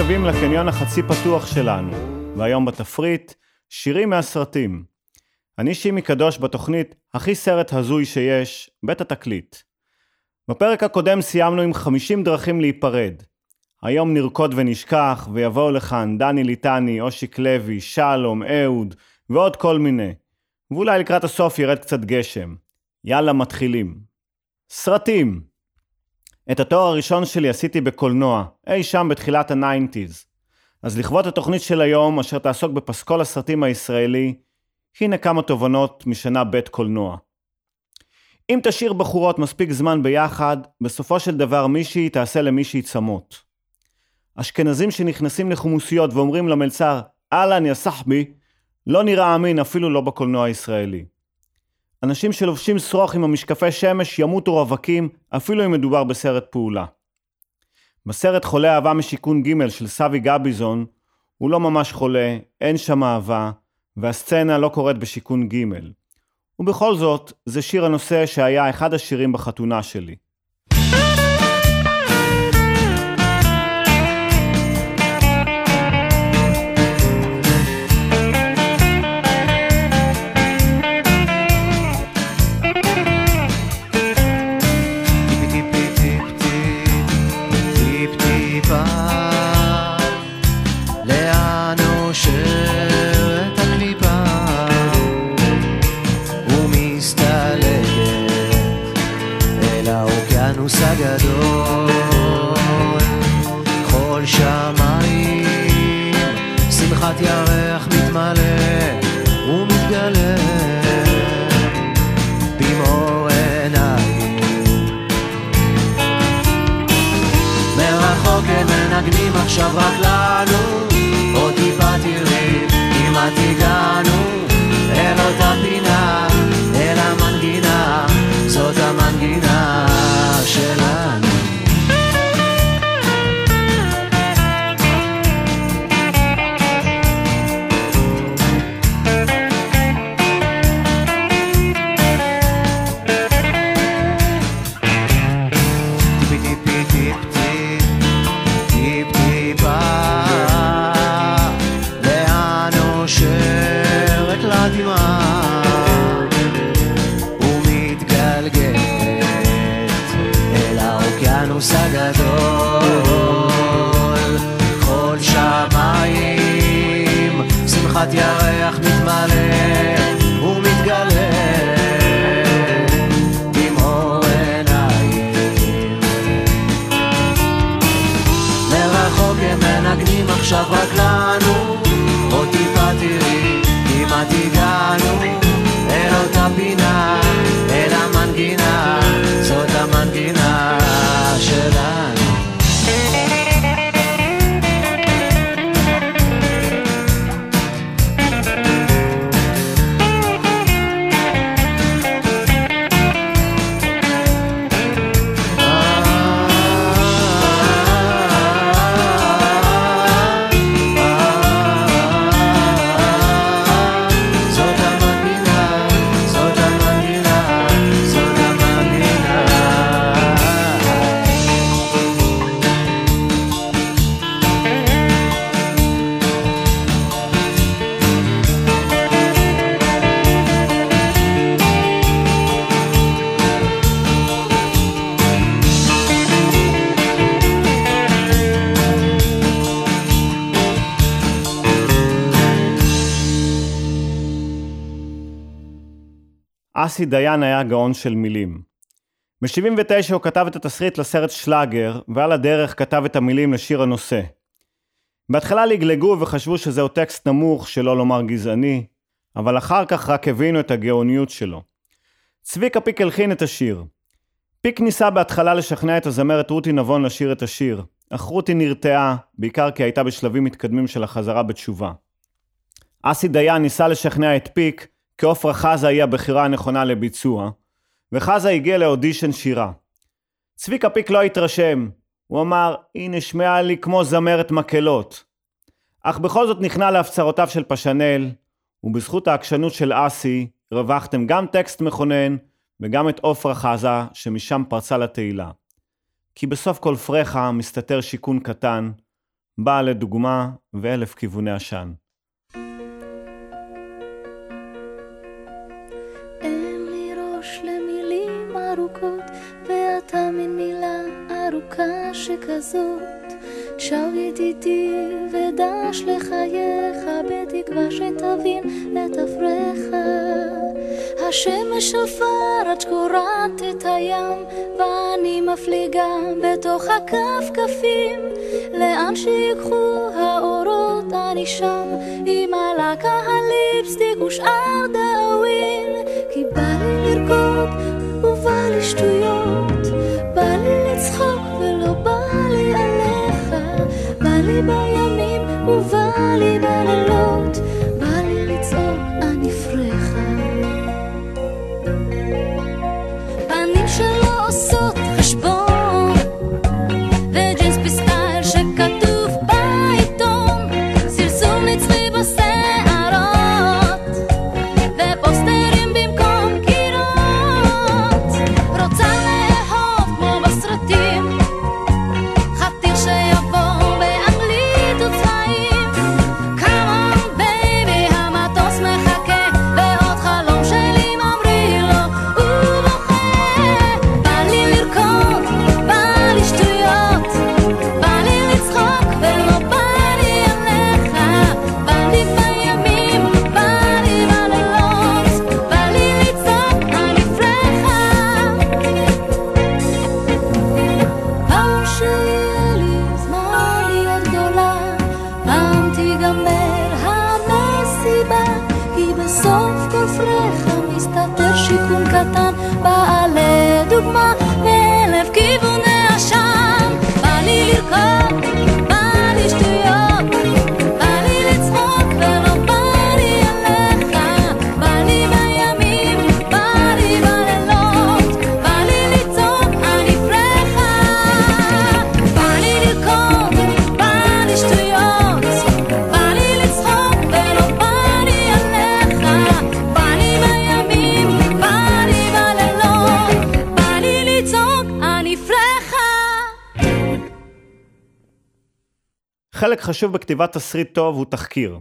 השבים לקניון החצי פתוח שלנו, והיום בתפריט, שירים מהסרטים. אני שימי קדוש בתוכנית הכי סרט הזוי שיש, בית התקליט. בפרק הקודם סיימנו עם 50 דרכים להיפרד. היום נרקוד ונשכח, ויבואו לכאן דני ליטני, אושיק לוי, שלום, אהוד, ועוד כל מיני. ואולי לקראת הסוף ירד קצת גשם. יאללה, מתחילים. סרטים את התואר הראשון שלי עשיתי בקולנוע, אי שם בתחילת ה nineties. אז לכבוד התוכנית של היום, אשר תעסוק בפסקול הסרטים הישראלי, הנה כמה תובנות משנה ב' קולנוע. אם תשאיר בחורות מספיק זמן ביחד, בסופו של דבר מישהי תעשה למישהי צמות. אשכנזים שנכנסים לחומוסיות ואומרים למלצר, אהלן יא סחבי, לא נראה אמין אפילו לא בקולנוע הישראלי. אנשים שלובשים שרוך עם המשקפי שמש ימותו רווקים, אפילו אם מדובר בסרט פעולה. בסרט חולה אהבה משיכון ג' של סבי גביזון, הוא לא ממש חולה, אין שם אהבה, והסצנה לא קורית בשיכון ג'. ובכל זאת, זה שיר הנושא שהיה אחד השירים בחתונה שלי. עכשיו הקורס הגדול. כל שמיים, שמחת ירח מתמלא ומתגלה. עכשיו רגליים אסי דיין היה גאון של מילים. ב-79 הוא כתב את התסריט לסרט שלאגר, ועל הדרך כתב את המילים לשיר הנושא. בהתחלה לגלגו וחשבו שזהו טקסט נמוך, שלא לומר גזעני, אבל אחר כך רק הבינו את הגאוניות שלו. צביקה פיק הלחין את השיר. פיק ניסה בהתחלה לשכנע את הזמרת רותי נבון לשיר את השיר, אך רותי נרתעה, בעיקר כי הייתה בשלבים מתקדמים של החזרה בתשובה. אסי דיין ניסה לשכנע את פיק כי עפרה חזה היא הבחירה הנכונה לביצוע, וחזה הגיע לאודישן שירה. צביקה פיק לא התרשם, הוא אמר, היא נשמעה לי כמו זמרת מקהלות. אך בכל זאת נכנע להפצרותיו של פשנל, ובזכות העקשנות של אסי, הרווחתם גם טקסט מכונן, וגם את עפרה חזה, שמשם פרצה לתהילה. כי בסוף כל פרחה מסתתר שיכון קטן, באה לדוגמה ואלף כיווני עשן. ארוכה שכזאת. שר ידידי ודש לחייך, בתקווה שתבין את אפריך. השמש עפר עד שקורעת את הים, ואני מפליגה בתוך הכפכפים. לאן שיקחו האורות אני שם, עם הלקה הליפסטיק ושאר דאווין. חלק חשוב בכתיבת תסריט טוב הוא תחקיר.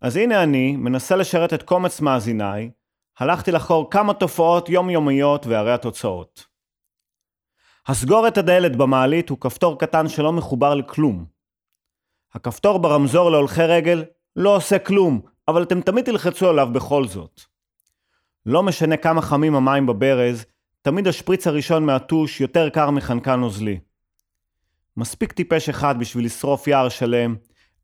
אז הנה אני, מנסה לשרת את קומץ מאזיניי, הלכתי לחקור כמה תופעות יומיומיות והרי התוצאות. הסגור את הדלת במעלית הוא כפתור קטן שלא מחובר לכלום. הכפתור ברמזור להולכי רגל לא עושה כלום, אבל אתם תמיד תלחצו עליו בכל זאת. לא משנה כמה חמים המים בברז, תמיד השפריץ הראשון מהטוש יותר קר מחנקן נוזלי. מספיק טיפש אחד בשביל לשרוף יער שלם,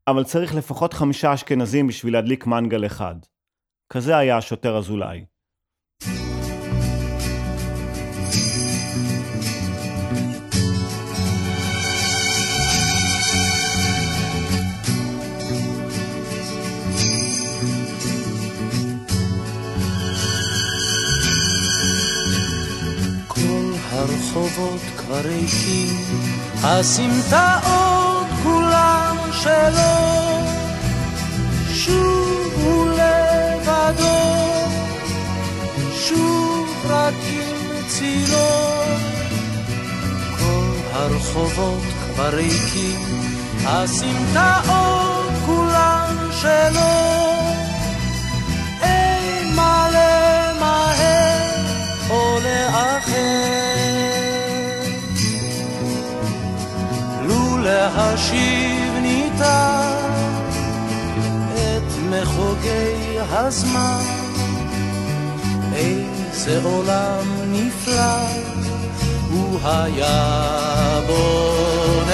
אבל צריך לפחות חמישה אשכנזים בשביל להדליק מנגל אחד. כזה היה השוטר אזולאי. הרחובות כבר ריקים, הסמטאות כולן שלו, שוב הוא לבדו, שוב רק עם צילו. כל הרחובות כבר ריקים, הסמטאות כולן שלו. להשיב ניתן את מחוגי הזמן, איזה עולם נפלא הוא היה בוננו,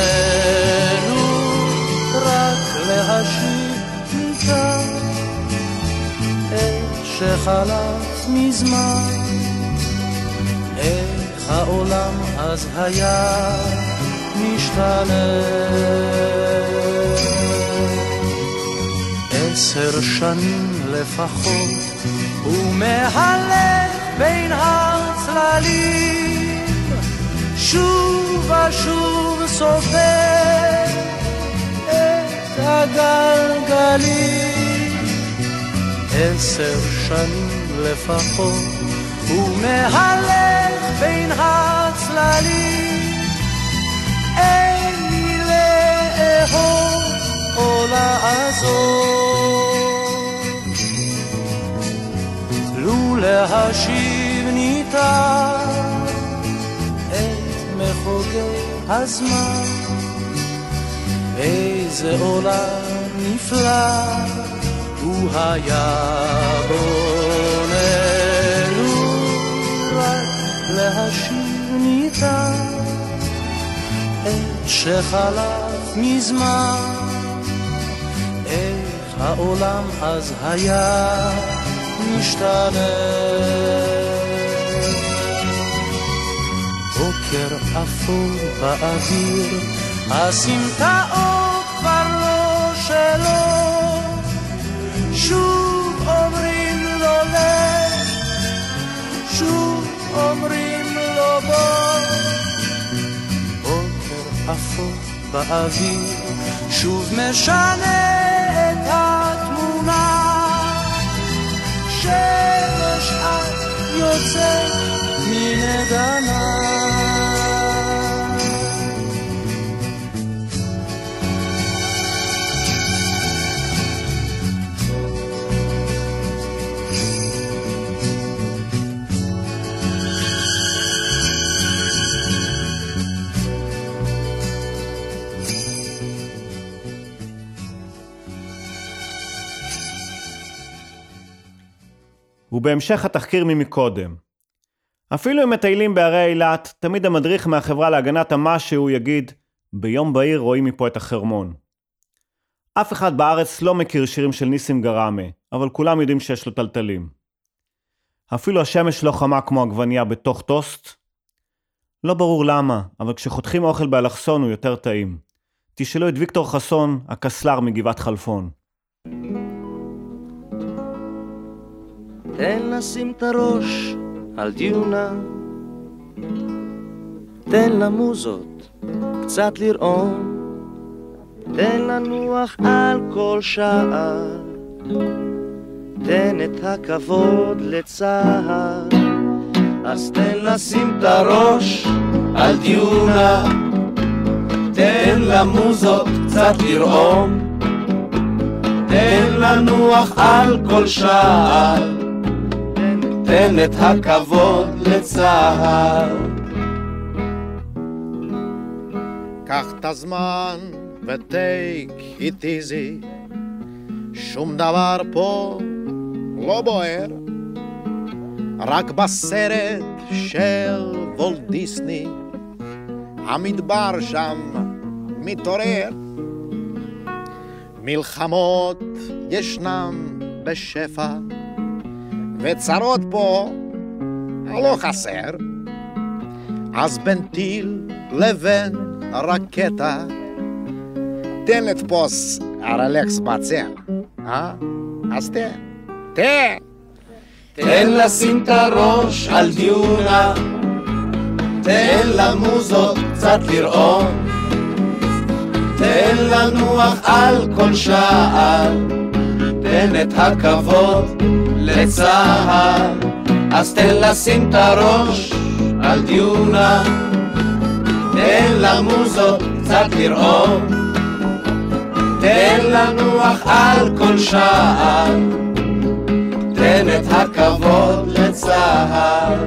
רק להשיב ניתן את שחלף מזמן, איך העולם אז היה משתנה. עשר שנים לפחות, הוא מהלך בין הצללים, שוב ושוב סופר את הגלגלים. עשר שנים לפחות, הוא מהלך בין הצללים. לאהוב לעזור. לו להשיב ניתן את מחוגי הזמן, איזה עולם נפלא הוא היה בוננו רק להשיב ניתן את שחלף מזמן איך העולם אז היה משתנה בוקר אפור באוויר הסמטאות כבר לא שלו שוב אומרים לו לך, שוב אומרים לו בוא. בוקר אפור באוויר, שוב משנה את התמונה. שמש את יוצאת. ובהמשך התחקיר ממקודם. אפילו אם מטיילים בערי אילת, תמיד המדריך מהחברה להגנת המשהו יגיד, ביום בהיר רואים מפה את החרמון. אף אחד בארץ לא מכיר שירים של ניסים גראמה, אבל כולם יודעים שיש לו טלטלים. אפילו השמש לא חמה כמו עגבנייה בתוך טוסט. לא ברור למה, אבל כשחותכים אוכל באלכסון הוא יותר טעים. תשאלו את ויקטור חסון, הקסלר מגבעת חלפון. תן לשים את הראש על דיונה, תן למוזות קצת לרעום, תן לנוח על כל שער, תן את הכבוד לצהר, אז תן לשים את הראש על דיונה, תן למוזות קצת לרעום, תן לנוח על כל שער. תן את הכבוד לצה"ל. קח את הזמן ותיק it easy, שום דבר פה לא בוער, רק בסרט של וולט דיסני, המדבר שם מתעורר. מלחמות ישנם בשפע, וצרות פה לא חסר. אז בין טיל לבין רקטה, תן לתפוס הרלקס בצל, אה? אז תן, תן. תן לשים את הראש על דיונה, תן למוזות קצת לרעום, תן לנוח על כל שעל, תן את הכבוד לצה"ל, אז תן לשים את הראש על דיונה, תן למוזות קצת לרעום, תן לנוח על כל שעל, תן את הכבוד לצה"ל.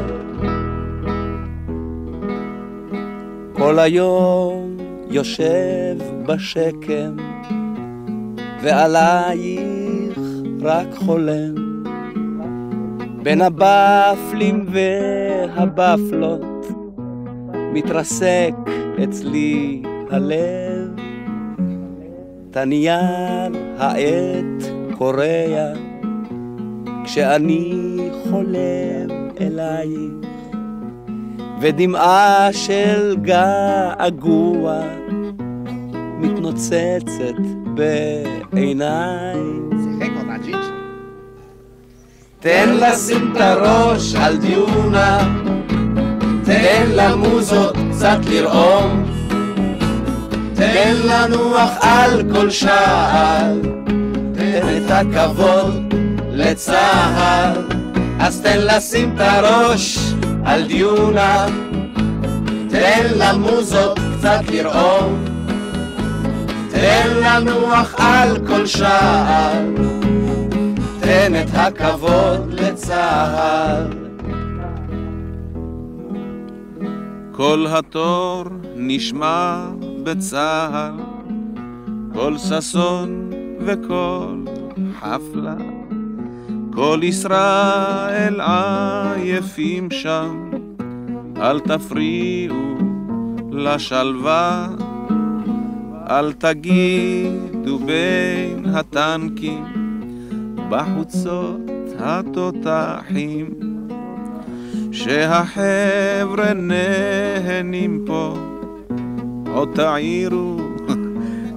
כל היום יושב בשקם, ועלייך רק חולם. בין הבפלים והבפלות מתרסק אצלי הלב. את הנייר העט קורע כשאני חולם אלייך ודמעה של געגוע מתנוצצת בעיניי. תן לשים את הראש על דיונה, תן למוזות קצת לרעום, תן לנוח על כל שעל, תן את הכבוד לצה"ל, אז תן לשים את הראש על דיונה, תן למוזות קצת לרעום, תן לנוח על כל שער, תן את הכבוד לצה"ל. כל התור נשמע בצה"ל, כל ששון וכל חפלה, כל ישראל עייפים שם, אל תפריעו לשלווה, אל תגידו בין הטנקים, בחוצות התותחים, שהחבר'ה נהנים פה, עוד תעירו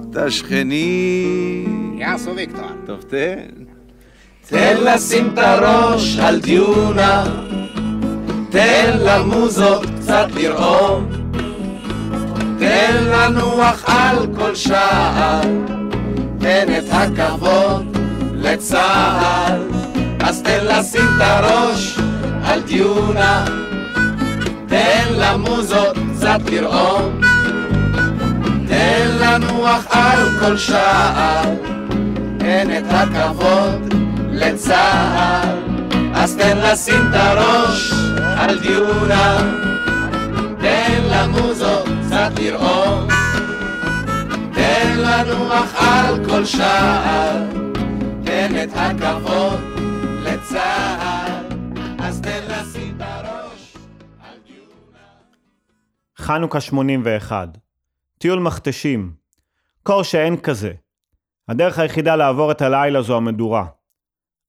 את השכנים. יאסו ויקטור. טוב, תן. תן לשים את הראש על דיונה, תן למוזות קצת לרעום, תן לנוח על כל שער, תן את הכבוד לצה"ל, אז תן לשים את הראש על דיונה, תן למוזות קצת לרעום, תן לנוח על כל שער, תן את הכבוד לצה"ל, אז תן לשים את הראש על דיונה, תן למוזות קצת לרעום, תן לנוח על כל שער, תן את הכבוד לצה"ל, אז תן לשים את הראש על דיונה. חנוכה 81. טיול מכתשים. קור שאין כזה. הדרך היחידה לעבור את הלילה זו המדורה.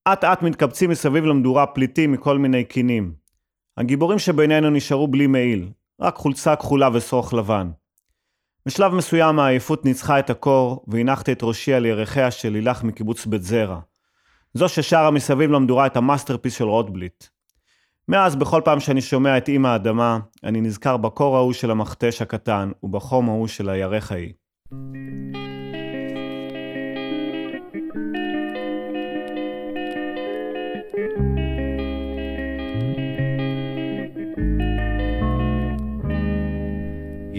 אט אט מתקבצים מסביב למדורה פליטים מכל מיני קינים. הגיבורים שבינינו נשארו בלי מעיל, רק חולצה כחולה ושרוך לבן. בשלב מסוים העייפות ניצחה את הקור, והנחתי את ראשי על ירכיה של לילך מקיבוץ בית זרע. זו ששרה מסביב למדורה את ה masterpiece של רוטבליט. מאז, בכל פעם שאני שומע את אמא האדמה, אני נזכר בקור ההוא של המכתש הקטן, ובחום ההוא של הירך ההיא.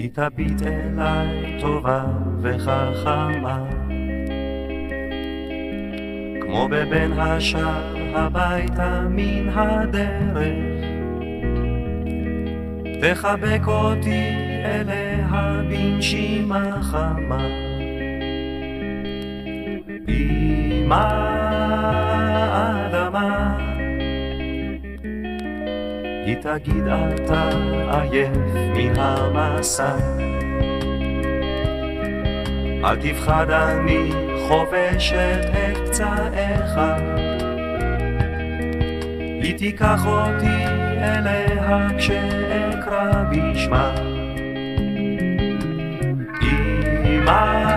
היא תביט אליי טובה וחכמה. כמו בבין השאר הביתה מן הדרך. תחבק אותי אליה בנשימה חמה. אמא אדמה היא תגיד אתה עייף מן המסע. אל תפחד אני חובשת את פצעיך. היא תיקח אותי אליה כשאקרא בשמה. אמא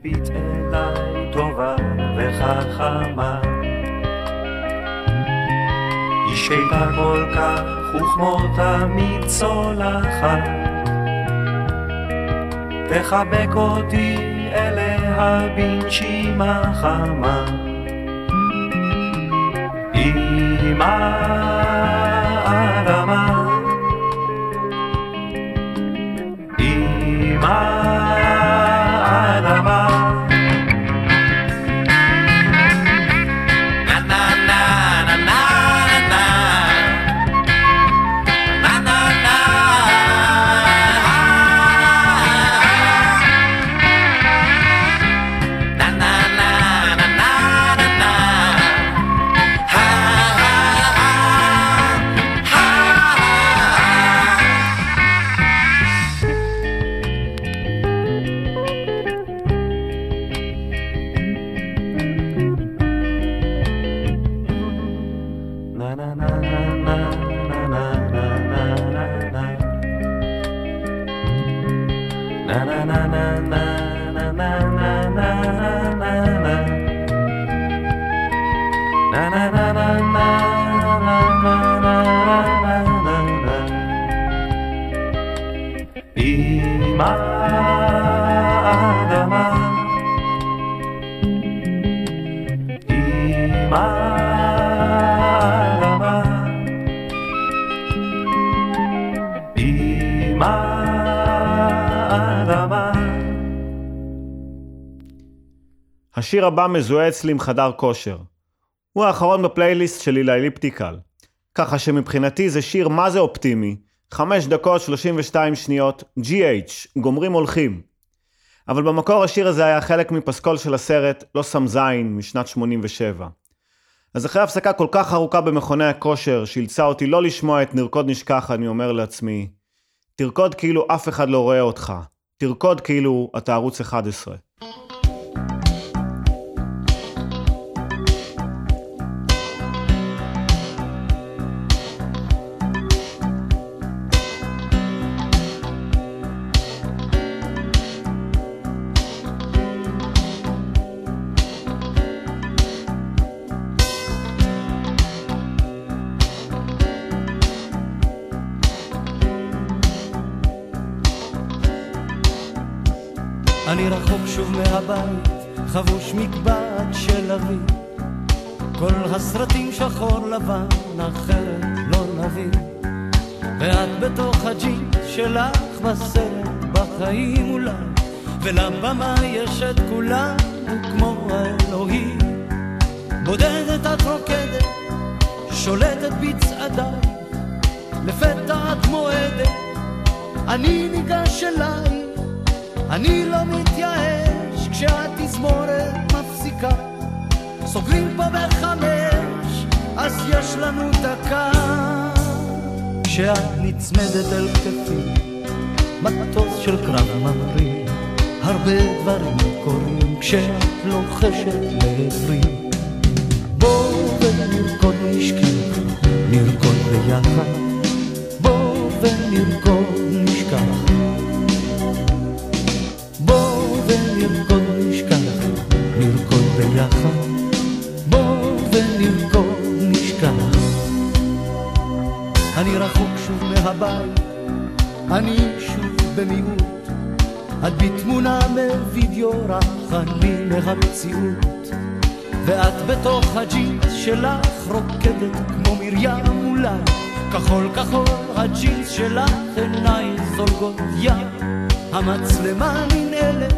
תביט אליי טובה וחכמה. היא שקטה כל כך וכמו תמיד צולחת. תחבק אותי אליה בנשימה חמה. אמא אדמה השיר הבא מזוהה אצלי עם חדר כושר. הוא האחרון בפלייליסט שלי לאליפטיקל. ככה שמבחינתי זה שיר מה זה אופטימי, 5 דקות 32 שניות, GH, גומרים הולכים. אבל במקור השיר הזה היה חלק מפסקול של הסרט לא שם זין משנת 87. אז אחרי הפסקה כל כך ארוכה במכוני הכושר, שאילצה אותי לא לשמוע את נרקוד נשכח, אני אומר לעצמי, תרקוד כאילו אף אחד לא רואה אותך. תרקוד כאילו אתה ערוץ 11. שוב מהבית, חבוש מקבט של אבי. כל הסרטים שחור לבן, אחרת לא נבין. ואת בתוך הג'ינס שלך בסרט, בחיים אולי, ולבמה יש את כולנו כמו האלוהים. בודדת את רוקדת, שולטת בצעדיי, לפתע את מועדת, אני ניגש אלייך. אני לא מתייאש כשהתזמורת מפסיקה סוגרים פה בחמש, אז יש לנו דקה. כשאת נצמדת אל כתפי מטוס של קרב ממריא הרבה דברים קורים כשאת לוחשת לעברי. בואו ונרקוד נשכח, נרקוד ביחד. בואו ונרקוד נשכח ביחד, בוא ונרקוד נשכח. אני רחוק שוב מהבית, אני שוב במיעוט, את בתמונה מווידאו רך, אני מהמציאות, ואת בתוך הג'ינס שלך רוקדת כמו מרים אולי, כחול כחול הג'ינס שלך עיניי זולגות ים, המצלמה ננעלת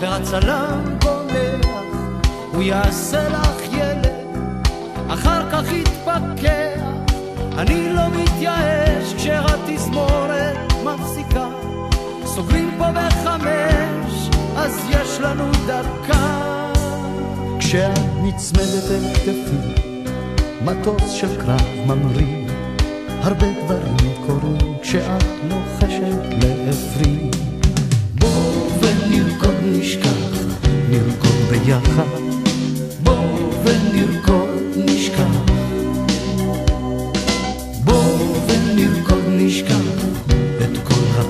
והצלם בומח, הוא יעשה לך ילד, אחר כך יתפכח. אני לא מתייאש כשהתזמורת מפסיקה, סוגרים פה בחמש, אז יש לנו דקה. כשאת נצמדת אל כתפי, מטוס של קרב ממריא, הרבה דברים קורים כשאת לוחשת לעברי. ונרקוד נשכח, נרקוד ביחד,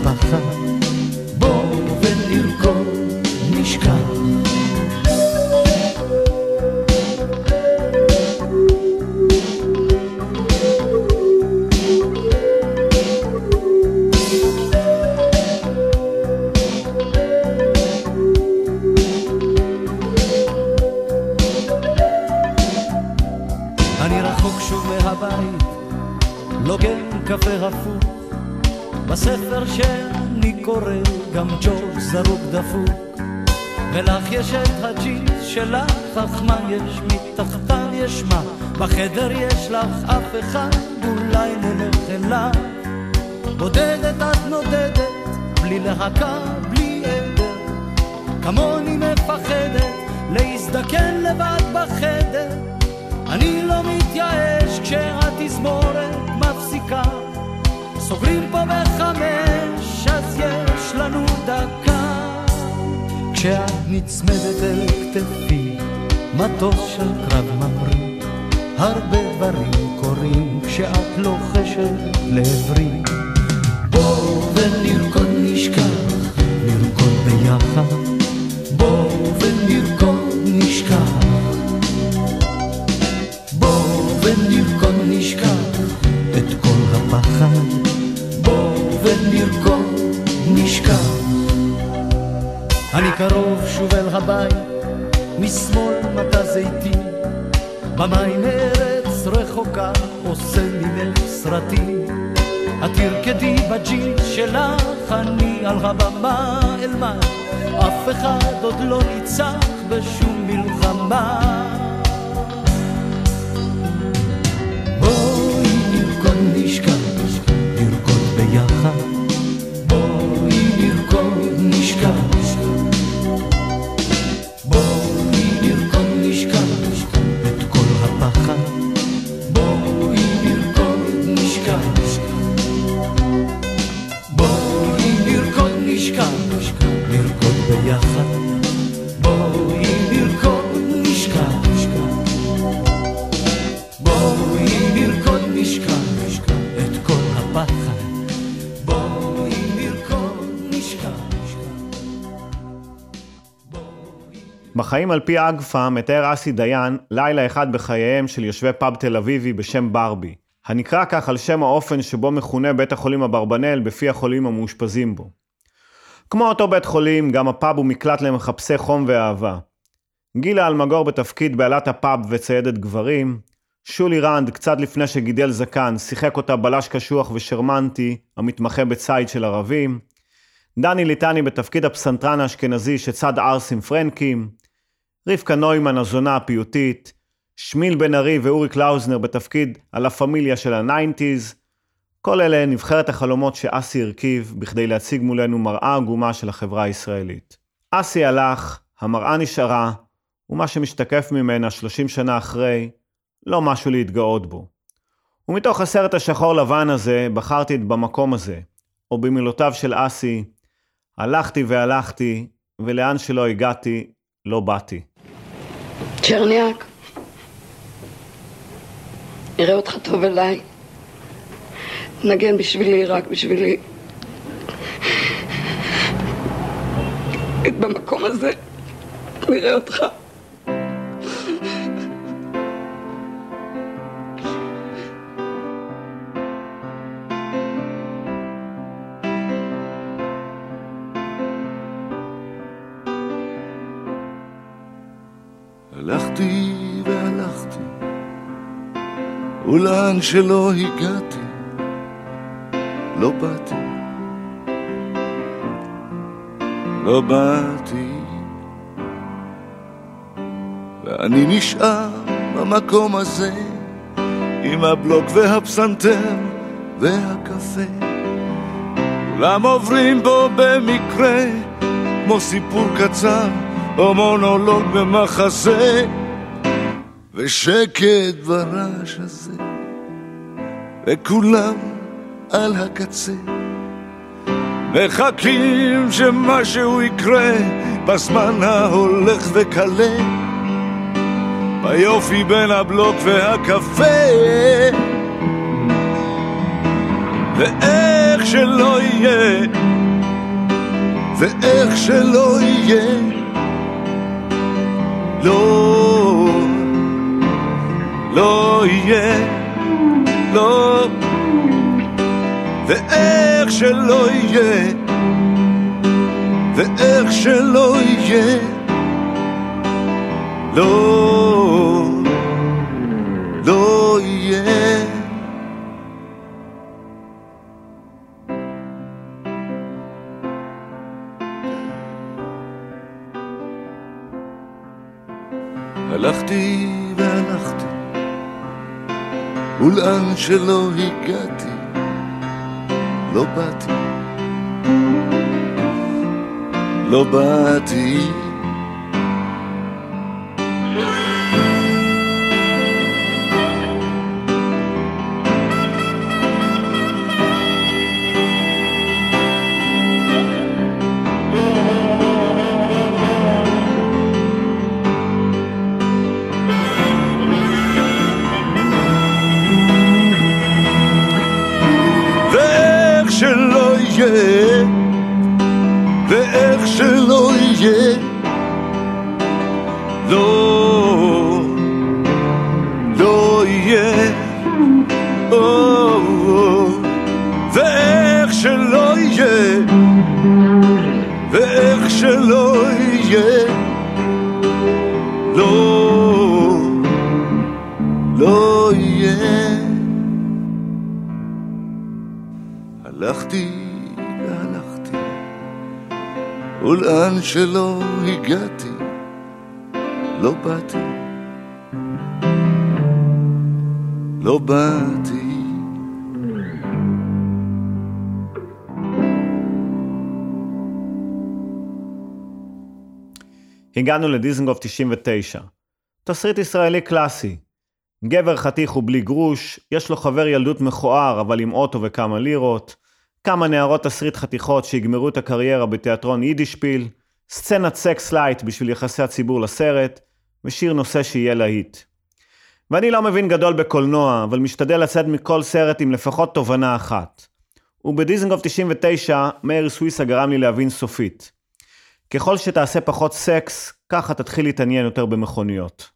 כל הפחד, סוגרים פה בחמש, אז יש לנו דקה. כשאת נצמדת אל כתפי, מטוס של קרב ממריא. הרבה דברים קורים כשאת לוחשת לעברי. בוא ונרקוד נשכח, נרקוד ביחד קרוב שוב אל הבית, משמאל מטע זיתים, במים ארץ רחוקה עושה ממך סרטים. את תרקדי בג'ינס שלך, אני על הבמה אלמד אף אחד עוד לא ניצח בשום מלחמה. בואי נרקוד נשכח, נרקוד ביחד בחיים על פי אגפא מתאר אסי דיין לילה אחד בחייהם של יושבי פאב תל אביבי בשם ברבי, הנקרא כך על שם האופן שבו מכונה בית החולים אברבנאל בפי החולים המאושפזים בו. כמו אותו בית חולים, גם הפאב הוא מקלט למחפשי חום ואהבה. גילה אלמגור בתפקיד בעלת הפאב וציידת גברים, שולי רנד, קצת לפני שגידל זקן, שיחק אותה בלש קשוח ושרמנטי, המתמחה בציד של ערבים. דני ליטני בתפקיד הפסנתרן האשכנזי שצד ערסים פרנקים. רבקה נוימן הזונה הפיוטית. שמיל בן ארי ואורי קלאוזנר בתפקיד על הפמיליה של ה nineties. כל אלה נבחרת החלומות שאסי הרכיב בכדי להציג מולנו מראה עגומה של החברה הישראלית. אסי הלך, המראה נשארה, ומה שמשתקף ממנה 30 שנה אחרי, לא משהו להתגאות בו. ומתוך הסרט השחור לבן הזה, בחרתי את במקום הזה, או במילותיו של אסי, הלכתי והלכתי, ולאן שלא הגעתי, לא באתי. צ'רניאק, נראה אותך טוב אליי. נגן בשבילי, רק בשבילי. במקום הזה נראה אותך. ולאן שלא הגעתי, לא באתי. לא באתי, ואני נשאר במקום הזה, עם הבלוק והפסנתר והקפה. כולם עוברים בו במקרה, כמו סיפור קצר או מונולוג במחזה, ושקט ברעש הזה, וכולם על הקצה. מחכים שמשהו יקרה בזמן ההולך וקלה ביופי בין הבלוק והקפה ואיך שלא יהיה ואיך שלא יהיה לא, לא יהיה, לא. ואיך שלא יהיה, ואיך שלא יהיה, לא, שלא הגעתי, לא באתי, לא באתי. לא באתי, לא באתי. הגענו לדיזנגוף 99. תסריט ישראלי קלאסי. גבר חתיך ובלי גרוש, יש לו חבר ילדות מכוער אבל עם אוטו וכמה לירות, כמה נערות תסריט חתיכות שיגמרו את הקריירה בתיאטרון יידישפיל, סצנת סקס light בשביל יחסי הציבור לסרט, ושיר נושא שיהיה להיט. ואני לא מבין גדול בקולנוע, אבל משתדל לצאת מכל סרט עם לפחות תובנה אחת. ובדיזנגוף 99, מאיר סוויסה גרם לי להבין סופית. ככל שתעשה פחות סקס, ככה תתחיל להתעניין יותר במכוניות.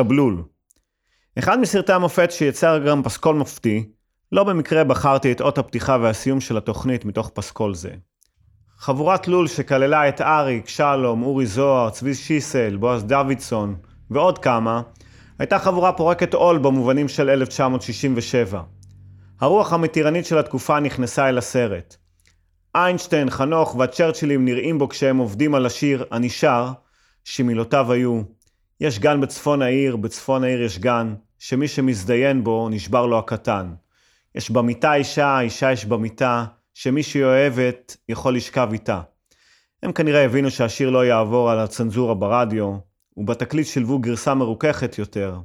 שבלול. אחד מסרטי המופת שיצר גם פסקול מופתי, לא במקרה בחרתי את אות הפתיחה והסיום של התוכנית מתוך פסקול זה. חבורת לול שכללה את אריק, שלום, אורי זוהר, צבי שיסל, בועז דוידסון ועוד כמה, הייתה חבורה פורקת עול במובנים של 1967. הרוח המתירנית של התקופה נכנסה אל הסרט. איינשטיין, חנוך והצ'רצ'ילים נראים בו כשהם עובדים על השיר "אני שר", שמילותיו היו יש גן בצפון העיר, בצפון העיר יש גן, שמי שמזדיין בו נשבר לו הקטן. יש במיטה אישה, אישה יש במיטה, שמי שהיא אוהבת יכול לשכב איתה. הם כנראה הבינו שהשיר לא יעבור על הצנזורה ברדיו, ובתקליט שילבו גרסה מרוככת יותר.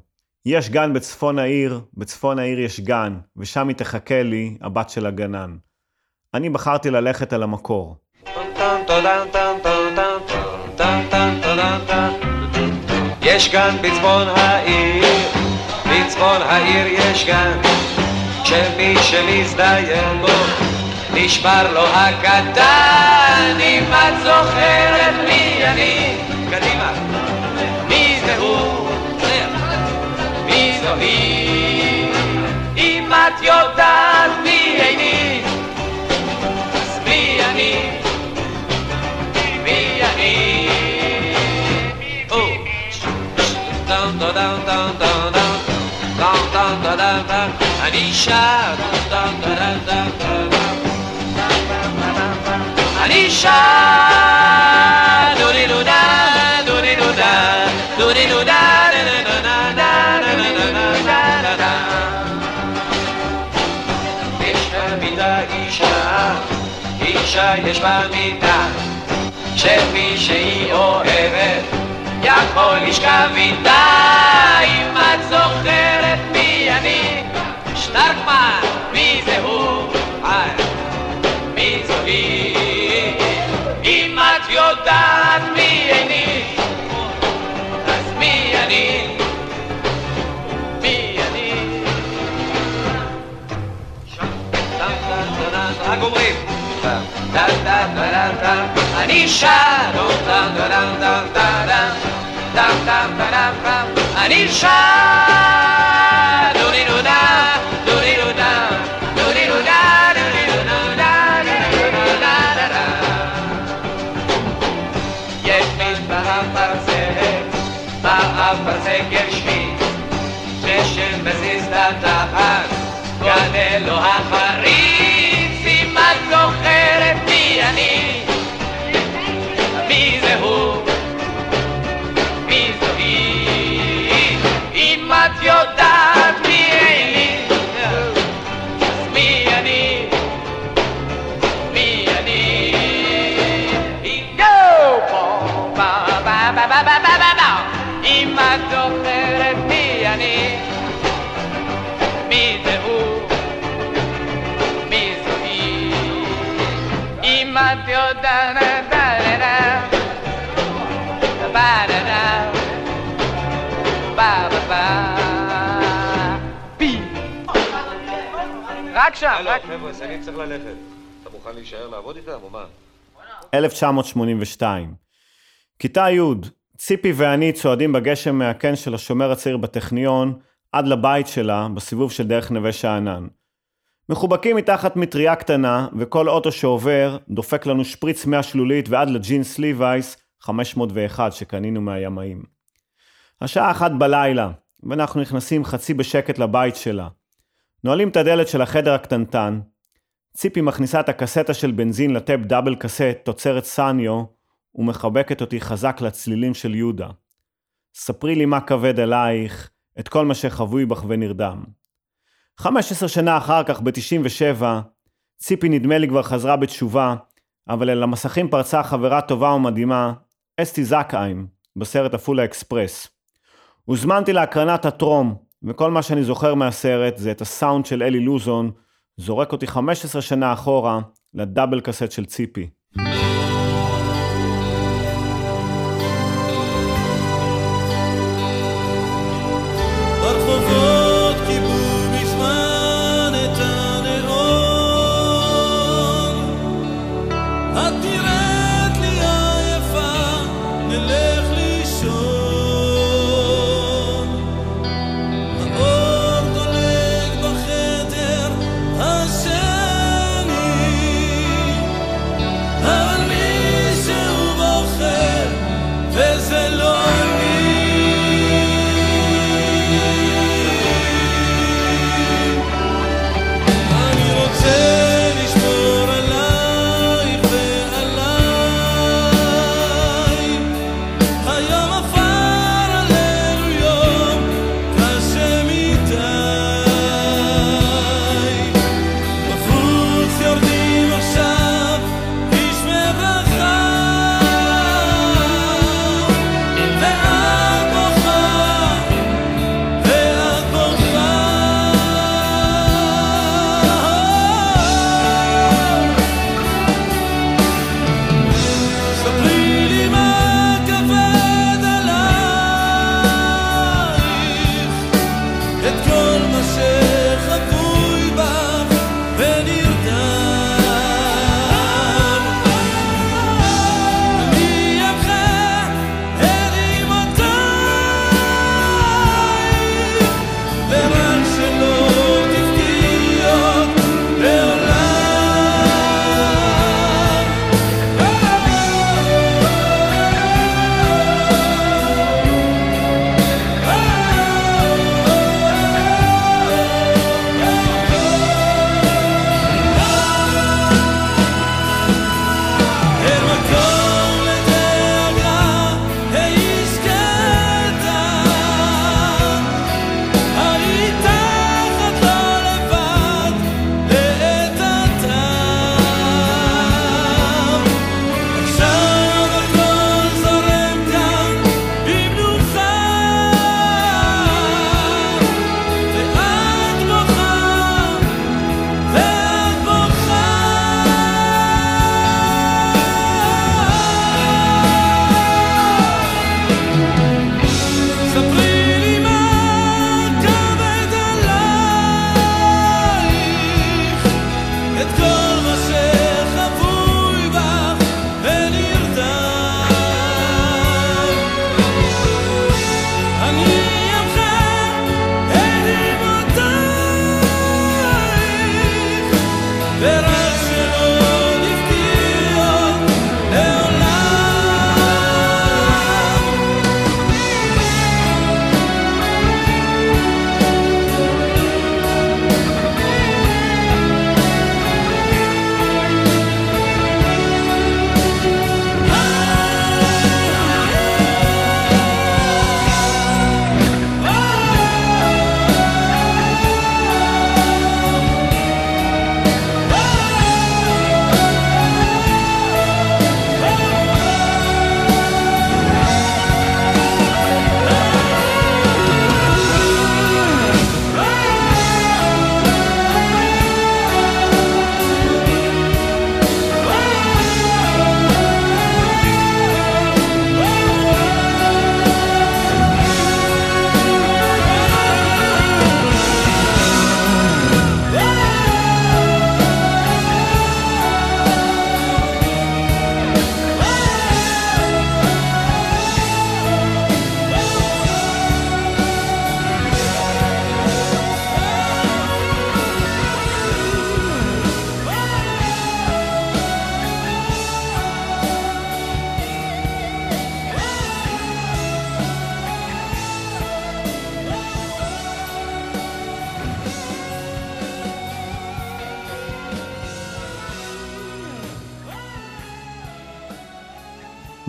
יש גן בצפון העיר, בצפון העיר יש גן, ושם היא תחכה לי, הבת של הגנן. אני בחרתי ללכת על המקור. יש גן בצפון העיר, בצפון העיר יש גן, שמי שמזדיין בו נשבר לו הקטן, אם את זוכרת מי אני, אני שר דודי דודה דודי דודה דודי דודה יש במיטה אישה, אישה יש במיטה שמי שהיא אוהבת יכול לשכב איתה אם את זוכרת מי אני שטרקמן, מי זה הוא? מי זו היא? אם את יודעת מי איני אז מי אני? מי אני? רק אומרים אני שר אני שר שם, רק... חבר'ה, אני צריך ללכת. אתה מוכן להישאר לעבוד איתם או מה? 1982. כיתה י', ציפי ואני צועדים בגשם מהקן של השומר הצעיר בטכניון עד לבית שלה בסיבוב של דרך נווה שאנן. מחובקים מתחת מטריה קטנה, וכל אוטו שעובר דופק לנו שפריץ מהשלולית ועד לג'ינס ליווייס 501 שקנינו מהימאים. השעה אחת בלילה, ואנחנו נכנסים חצי בשקט לבית שלה. נועלים את הדלת של החדר הקטנטן, ציפי מכניסה את הקסטה של בנזין לטאפ דאבל קסט תוצרת סניו, ומחבקת אותי חזק לצלילים של יהודה. ספרי לי מה כבד עלייך, את כל מה שחבוי בך ונרדם. 15 שנה אחר כך, ב-97, ציפי נדמה לי כבר חזרה בתשובה, אבל אל המסכים פרצה חברה טובה ומדהימה, אסתי זקהיים, בסרט עפולה אקספרס. הוזמנתי להקרנת הטרום, וכל מה שאני זוכר מהסרט זה את הסאונד של אלי לוזון, זורק אותי 15 שנה אחורה לדאבל קסט של ציפי.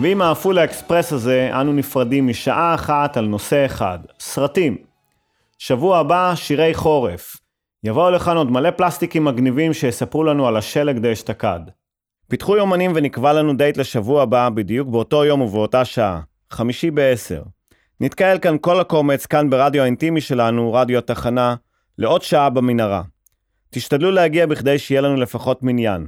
ועם העפולה אקספרס הזה אנו נפרדים משעה אחת על נושא אחד, סרטים. שבוע הבא, שירי חורף. יבואו לכאן עוד מלא פלסטיקים מגניבים שיספרו לנו על השלג דאשתקד. פיתחו יומנים ונקבע לנו דייט לשבוע הבא, בדיוק באותו יום ובאותה שעה, חמישי בעשר. נתקהל כאן כל הקומץ, כאן ברדיו האינטימי שלנו, רדיו התחנה, לעוד שעה במנהרה. תשתדלו להגיע בכדי שיהיה לנו לפחות מניין.